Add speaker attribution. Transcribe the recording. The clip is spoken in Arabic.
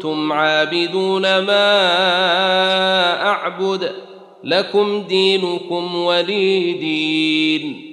Speaker 1: أنتم عابدون ما أعبد لكم دينكم ولي دين.